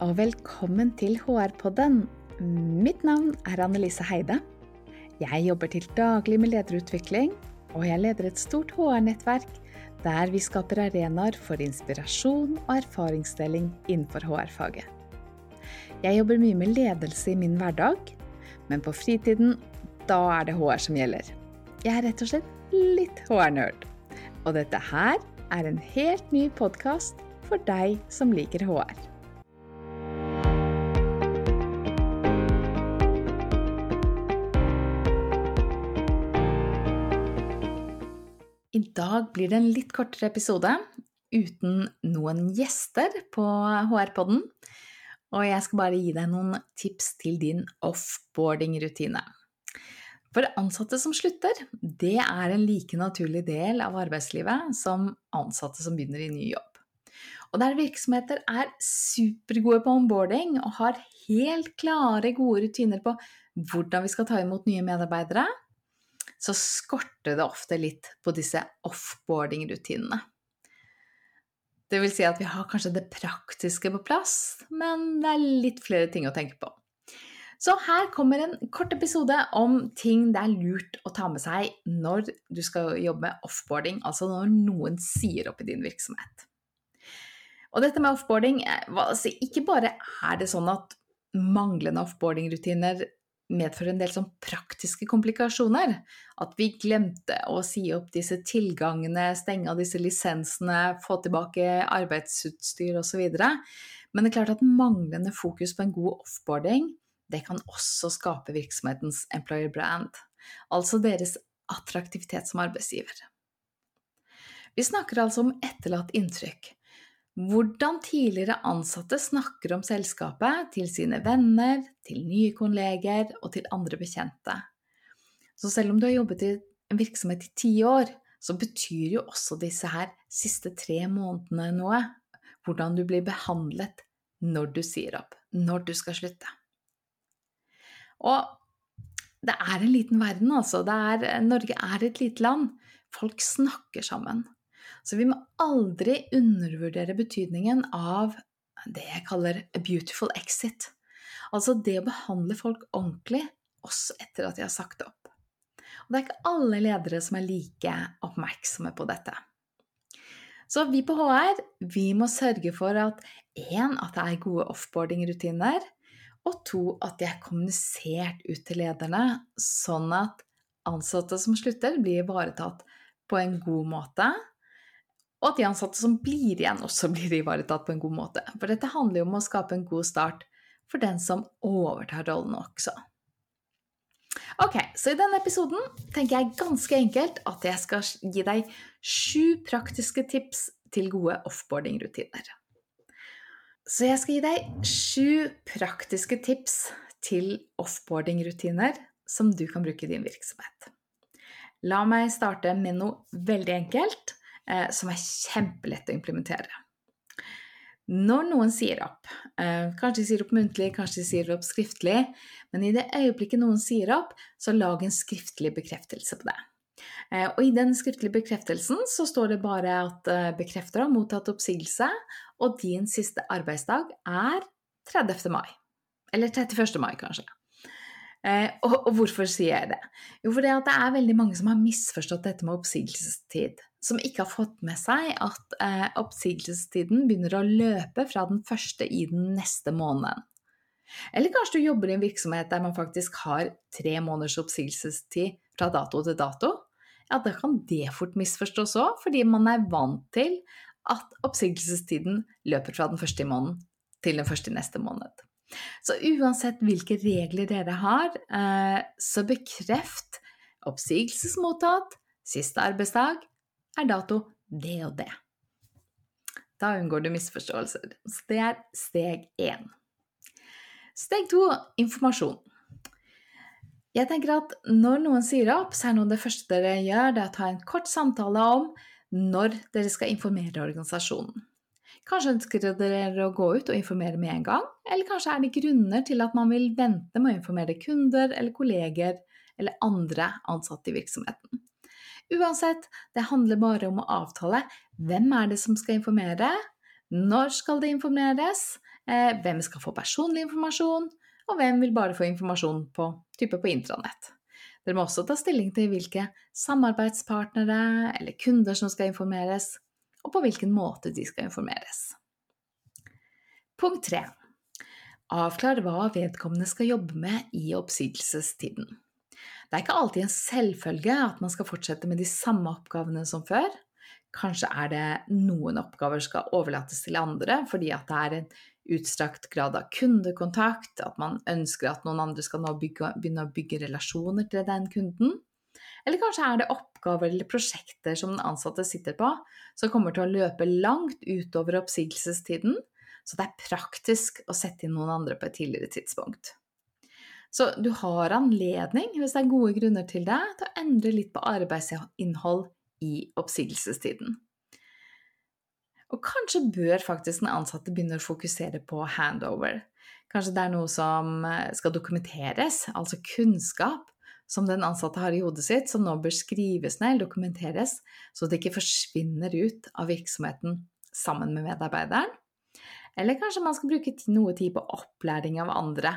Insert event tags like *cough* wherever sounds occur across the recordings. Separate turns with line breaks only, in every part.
og velkommen til HR-podden. Mitt navn er Annelise Heide. Jeg jobber til daglig med lederutvikling, og jeg leder et stort HR-nettverk der vi skaper arenaer for inspirasjon og erfaringsdeling innenfor HR-faget. Jeg jobber mye med ledelse i min hverdag, men på fritiden, da er det HR som gjelder. Jeg er rett og slett litt HR-nerd. Og dette her er en helt ny podkast for deg som liker HR. Dag blir det en litt kortere episode uten noen gjester på HR-podden. Og jeg skal bare gi deg noen tips til din offboarding-rutine. For ansatte som slutter, det er en like naturlig del av arbeidslivet som ansatte som begynner i ny jobb. Og der virksomheter er supergode på onboarding og har helt klare, gode rutiner på hvordan vi skal ta imot nye medarbeidere, så skorter det ofte litt på disse offboarding-rutinene. Det vil si at vi har kanskje det praktiske på plass, men det er litt flere ting å tenke på. Så her kommer en kort episode om ting det er lurt å ta med seg når du skal jobbe med offboarding, altså når noen sier opp i din virksomhet. Og dette med offboarding, eh, altså ikke bare er det sånn at manglende offboarding-rutiner medfører en del sånn praktiske komplikasjoner. At vi glemte å si opp disse tilgangene, stenge av disse lisensene, få tilbake arbeidsutstyr osv. Men det er klart at manglende fokus på en god offboarding, det kan også skape virksomhetens employer brand, altså deres attraktivitet som arbeidsgiver. Vi snakker altså om etterlatt inntrykk. Hvordan tidligere ansatte snakker om selskapet til sine venner, til nye kolleger og til andre bekjente. Så selv om du har jobbet i en virksomhet i ti år, så betyr jo også disse her siste tre månedene noe. Hvordan du blir behandlet når du sier opp, når du skal slutte. Og det er en liten verden, altså. Er, Norge er et lite land. Folk snakker sammen. Så vi må aldri undervurdere betydningen av det jeg kaller a beautiful exit. Altså det å behandle folk ordentlig også etter at de har sagt opp. Og det er ikke alle ledere som er like oppmerksomme på dette. Så vi på HR vi må sørge for at én, at det er gode offboarding-rutiner, og to, at de er kommunisert ut til lederne, sånn at ansatte som slutter, blir ivaretatt på en god måte, og at de ansatte som blir igjen, også *laughs* blir ivaretatt på en god måte. For dette handler jo om å skape en god start for den som overtar rollen også. Ok, så i denne episoden tenker jeg ganske enkelt at jeg skal gi deg sju praktiske tips til gode offboarding-rutiner. Så jeg skal gi deg sju praktiske tips til offboarding-rutiner som du kan bruke i din virksomhet. La meg starte med noe veldig enkelt som er kjempelett å implementere. Når noen sier opp, eh, kanskje de sier opp muntlig, kanskje de sier opp skriftlig, men i det øyeblikket noen sier opp, så lag en skriftlig bekreftelse på det. Eh, og i den skriftlige bekreftelsen så står det bare at eh, bekrefter har mottatt oppsigelse, og din siste arbeidsdag er 30. mai. Eller 31. mai, kanskje. Eh, og, og, hvorfor sier jeg det? Jo, fordi det er veldig mange som har misforstått dette med oppsigelsestid. Som ikke har fått med seg at eh, oppsigelsestiden begynner å løpe fra den første i den neste måneden. Eller kanskje du jobber i en virksomhet der man faktisk har tre måneders oppsigelsestid fra dato til dato. Ja, da kan det fort misforstås òg, fordi man er vant til at oppsigelsestiden løper fra den første i måneden til den første i neste måned. Så uansett hvilke regler dere har, eh, så bekreft oppsigelsesmottatt, siste arbeidsdag er dato det og det. Da unngår du misforståelser. Så det er steg én. Steg to informasjon. Jeg tenker at Når noen sier opp, så er noe av det første dere gjør, det er å ta en kort samtale om når dere skal informere organisasjonen. Kanskje ønsker dere å gå ut og informere med en gang, eller kanskje er det grunner til at man vil vente med å informere kunder eller kolleger eller andre ansatte i virksomheten. Uansett, det handler bare om å avtale hvem er det som skal informere, når skal det informeres, Eh, hvem skal få personlig informasjon, og hvem vil bare få informasjon på, type på intranett. Dere må også ta stilling til hvilke samarbeidspartnere eller kunder som skal informeres, og på hvilken måte de skal informeres. Punkt 3. Avklar hva vedkommende skal jobbe med i oppsigelsestiden. Det er ikke alltid en selvfølge at man skal fortsette med de samme oppgavene som før. Kanskje er det noen oppgaver skal overlates til andre fordi at det er en utstrakt grad av kundekontakt, at man ønsker at noen andre skal begynne å bygge relasjoner til den kunden. Eller kanskje er det oppgaver eller prosjekter som den ansatte sitter på, som kommer til å løpe langt utover oppsigelsestiden, så det er praktisk å sette inn noen andre på et tidligere tidspunkt. Så du har anledning, hvis det er gode grunner til det, til å endre litt på arbeidsinnhold i oppsigelsestiden. Og kanskje bør faktisk den ansatte begynne å fokusere på handover. Kanskje det er noe som eh, skal dokumenteres, altså kunnskap som den ansatte har i hodet sitt, som nå bør skrives ned, dokumenteres, så det ikke forsvinner ut av virksomheten sammen med medarbeideren. Eller kanskje man skal bruke noe tid på opplæring av andre,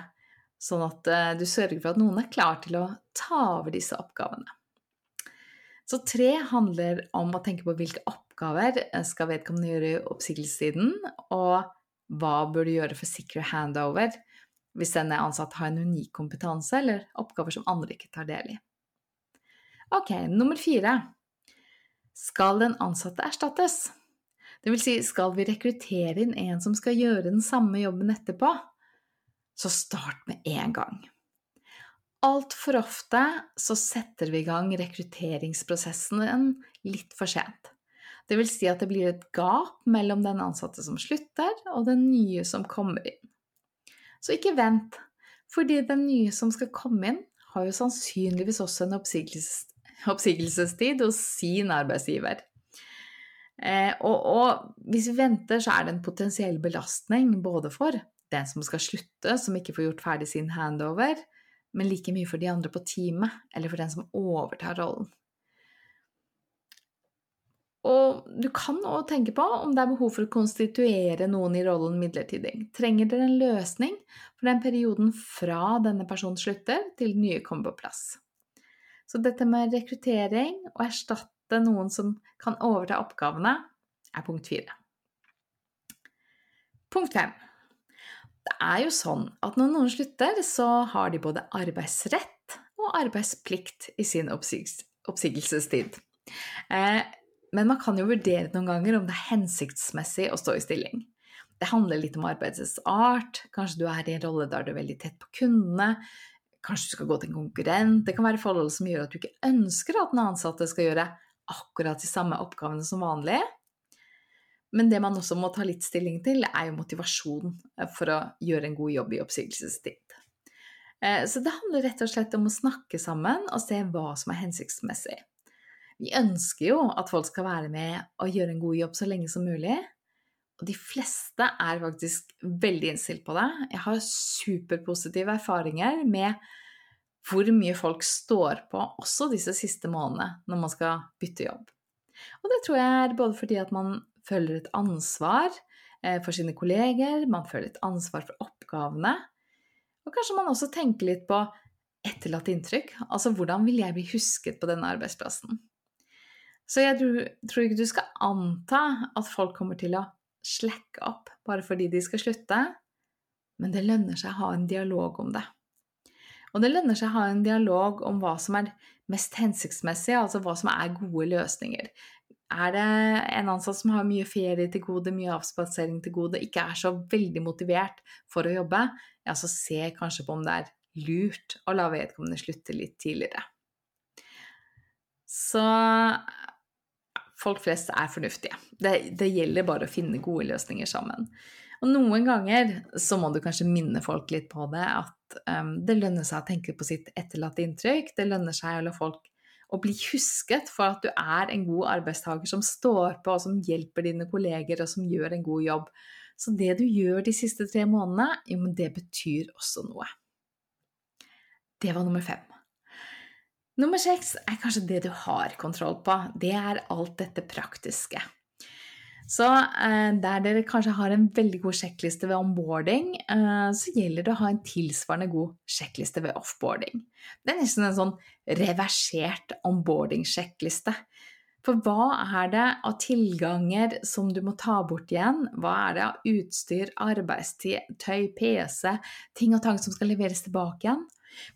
sånn at eh, du sørger for at noen er klar til å ta over disse oppgavene. Så tre handler om å tenke på hvilke oppgaver skal vedkommende gjøre i oppsigelsestiden, og hva bør du gjøre for sikker handover hvis denne ansatte har en unik kompetanse eller oppgaver som andre ikke tar del i. Ok, nummer fire. Skal den ansatte erstattes? Det vil si, skal vi rekruttere inn en som skal gjøre den samme jobben etterpå? Så start med en gang. Altfor ofte så setter vi i gang rekrutteringsprosessen litt for sent. Det vil si at det blir et gap mellom den ansatte som slutter, og den nye som kommer inn. Så ikke vent, fordi den nye som skal komme inn, har jo sannsynligvis også en oppsigelses oppsigelsestid hos sin arbeidsgiver. Eh, og, og, hvis vi venter, så er det en potensiell belastning både for den som skal slutte, som ikke får gjort ferdig sin handover, men like mye for de andre på teamet, eller for den som overtar rollen. Og du kan òg tenke på om det er behov for å konstituere noen i rollen midlertidig. Trenger dere en løsning for den perioden fra denne personen slutter, til den nye kommer på plass? Så dette med rekruttering og erstatte noen som kan overta oppgavene, er punkt fire. Punkt fem. Det er jo sånn at når noen slutter, så har de både arbeidsrett og arbeidsplikt i sin oppsigelsestid. Eh, men man kan jo vurdere noen ganger om det er hensiktsmessig å stå i stilling. Det handler litt om arbeidets art, kanskje du er i en rolle der du er veldig tett på kundene, kanskje du skal gå til en konkurrent, det kan være forhold som gjør at du ikke ønsker at den ansatte skal gjøre akkurat de samme oppgavene som vanlig. Men det man også må ta litt stilling til, er jo motivasjon for å gjøre en god jobb i oppsigelsestid. Eh, så det handler rett og slett om å snakke sammen og se hva som er hensiktsmessig. Vi ønsker jo at folk skal være med og gjøre en god jobb så lenge som mulig. Og de fleste er faktisk veldig innstilt på det. Jeg har superpositive erfaringer med hvor mye folk står på også disse siste månedene når man skal bytte jobb. Og det tror jeg er både fordi at man føler et ansvar eh, for sine kolleger, man føler et ansvar for oppgavene. Og kanskje man også tenker litt på etterlatt inntrykk. Altså hvordan vil jeg bli husket på denne arbeidsplassen? Så jeg tror, ikke du skal anta at folk kommer til å slekke opp bare fordi de skal slutte, men det lønner seg å ha en dialog om det. Og det lønner seg å ha en dialog om hva som er mest hensiktsmessig, altså hva som er gode løsninger. Er det en ansatt som har mye ferie til gode, mye avspasering til gode, ikke er så veldig motivert for å jobbe, ja, så se kanskje på om det er lurt å la vedkommende slutte litt tidligere. Så folk flest er fornuftige. Det, det, gjelder bare å finne gode løsninger sammen. Og noen ganger så må du kanskje minne folk litt på det, at um, det lønner seg å tenke på sitt etterlatte inntrykk. Det lønner seg å la folk å bli husket for at du er en god arbeidstaker som står på, og som hjelper dine kolleger, og som gjør en god jobb. Så det du gjør de siste tre månedene, jo, men det betyr også noe. Det var nummer fem. Nummer seks er kanskje det du har kontroll på. Det er alt dette praktiske. Så eh, der dere kanskje har en veldig god sjekkliste ved onboarding, eh, så gjelder det å ha en tilsvarende god sjekkliste ved offboarding. Det er nesten en sånn reversert onboarding-sjekkliste. For hva er det av tilganger som du må ta bort igjen? Hva er det av utstyr, arbeidstid, tøy, PC, ting og tang som skal leveres tilbake igjen?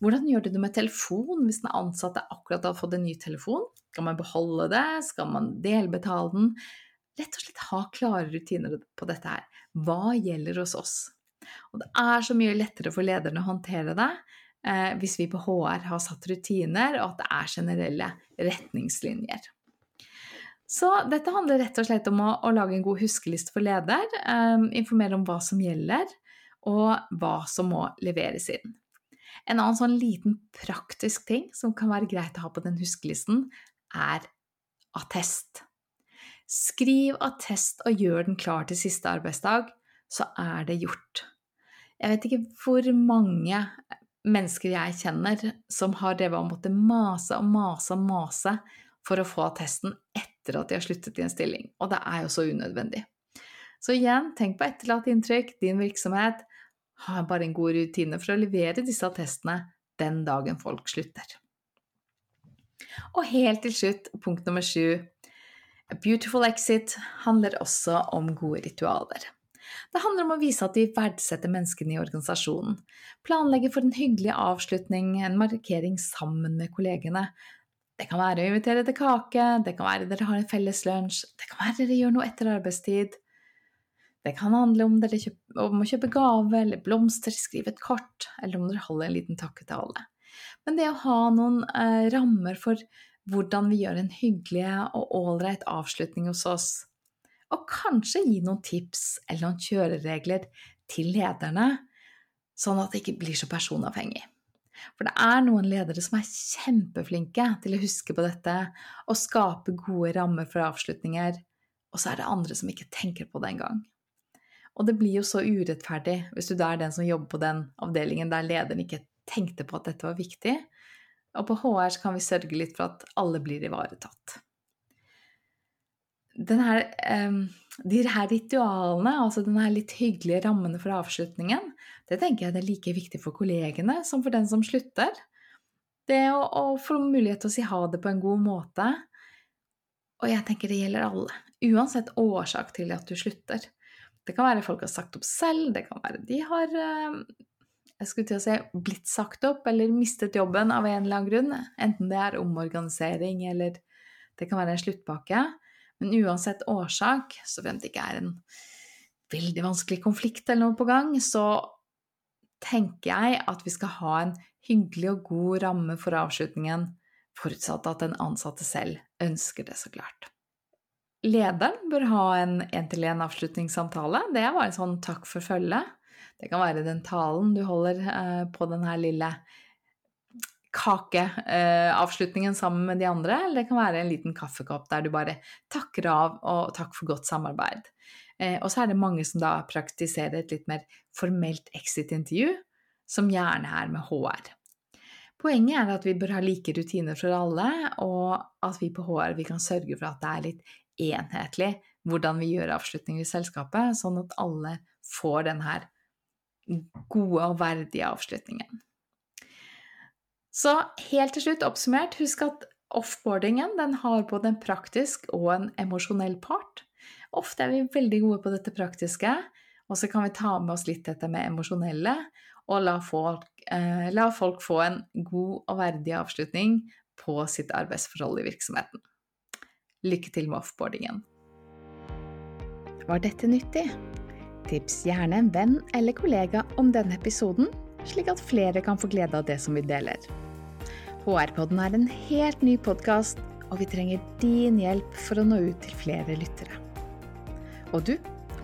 Hvordan gjør du det med telefon hvis den ansatte akkurat har fått en ny telefon? Skal man beholde det? Skal man delbetale den? rett og slett ha klare rutiner på dette her. Hva gjelder hos oss? Og det er så mye lettere for lederne å håndtere det eh, hvis vi på HR har satt rutiner, og at det er generelle retningslinjer. Så dette handler rett og slett om å, å lage en god huskeliste for leder, eh, informere om hva som gjelder, og hva som må leveres inn. En annen sånn liten praktisk ting som kan være greit å ha på den huskelisten, er attest. Skriv attest og gjør den klar til siste arbeidsdag, så er det gjort. Jeg vet ikke hvor mange mennesker jeg kjenner som har drevet og måttet mase og mase og mase for å få attesten etter at de har sluttet i en stilling, og det er jo så unødvendig. Så igjen, tenk på etterlatt inntrykk, din virksomhet. Ha bare en god rutine for å levere disse attestene den dagen folk slutter. Og helt til slutt, punkt nummer sju A beautiful exit handler også om gode ritualer. Det handler om å vise at vi verdsetter menneskene i organisasjonen, planlegge for en hyggelig avslutning, en markering sammen med kollegene. Det kan være å invitere til kake, det kan være dere har en felles lunsj, det kan være dere gjør noe etter arbeidstid. Det kan handle om, dere kjøp, om å kjøpe gave eller blomster, skrive et kort, eller om dere holder en liten takketale. Men det å ha noen eh, rammer for hvordan vi gjør en hyggelig og ålreit avslutning hos oss, og kanskje gi noen tips eller noen kjøreregler til lederne, sånn at det ikke blir så personavhengig. For det er noen ledere som er kjempeflinke til å huske på dette og skape gode rammer for avslutninger, og så er det andre som ikke tenker på det engang. Og det blir jo så urettferdig hvis du da er den som jobber på den avdelingen der lederen ikke tenkte på at dette var viktig, og på HR så kan vi sørge litt for at alle blir ivaretatt. Her, eh, de her ritualene, altså den her litt hyggelige rammene for avslutningen, det tenker jeg er like viktig for kollegene som for den som slutter. Det å, å få mulighet til å si ha det på en god måte. Og jeg tenker det gjelder alle, uansett årsak til at du slutter. Det kan være folk har sagt opp selv, det kan være de har eh, jeg skulle til å si, blitt sagt opp eller mistet jobben av en eller annen grunn, enten det er omorganisering eller det kan være en sluttpakke. Men uansett årsak, så fremt det ikke er en veldig vanskelig konflikt eller noe på gang, så tenker jeg at vi skal ha en hyggelig og god ramme for avslutningen, forutsatt at den ansatte selv ønsker det, så klart. Lederen bør ha en én-til-én-avslutningssamtale. Det er bare en sånn takk for følget. Det kan være den talen du holder eh, på den her lille kakeavslutningen eh, sammen med de andre, eller det kan være en liten kaffekopp der du bare takker av og takk for godt samarbeid. Eh, og så er det mange som da praktiserer et litt mer formelt exit-intervju, som gjerne er med HR. Poenget er at vi bør ha like rutiner for alle, og at vi på HR vi kan sørge for at det er litt enhetlig hvordan vi gjør avslutninger i selskapet, sånn at alle får den her gode og verdige avslutningen. Så helt til slutt oppsummert, husk at offboardingen den har både en praktisk og en emosjonell part. Ofte er vi veldig gode på dette praktiske, og så kan vi ta med oss litt dette med emosjonelle, og la folk, eh, la folk få en god og verdig avslutning på sitt arbeidsforhold i virksomheten. Lykke til med offboardingen. Var dette nyttig? Tips gjerne en venn eller kollega om denne episoden, slik at flere kan få glede av det som vi deler. HR-podden er en helt ny podkast, og vi trenger din hjelp for å nå ut til flere lyttere. Og du,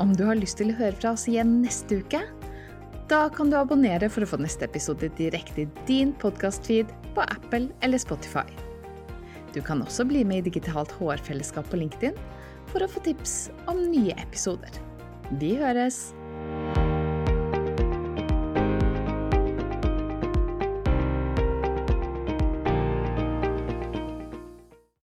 om du har lyst til å høre fra oss igjen neste uke, da kan du abonnere for å få neste episode direkte i din podkastfeed på Apple eller Spotify. Du kan også bli med i Digitalt HR-fellesskap på LinkedIn for å få tips om nye episoder. Vi høres!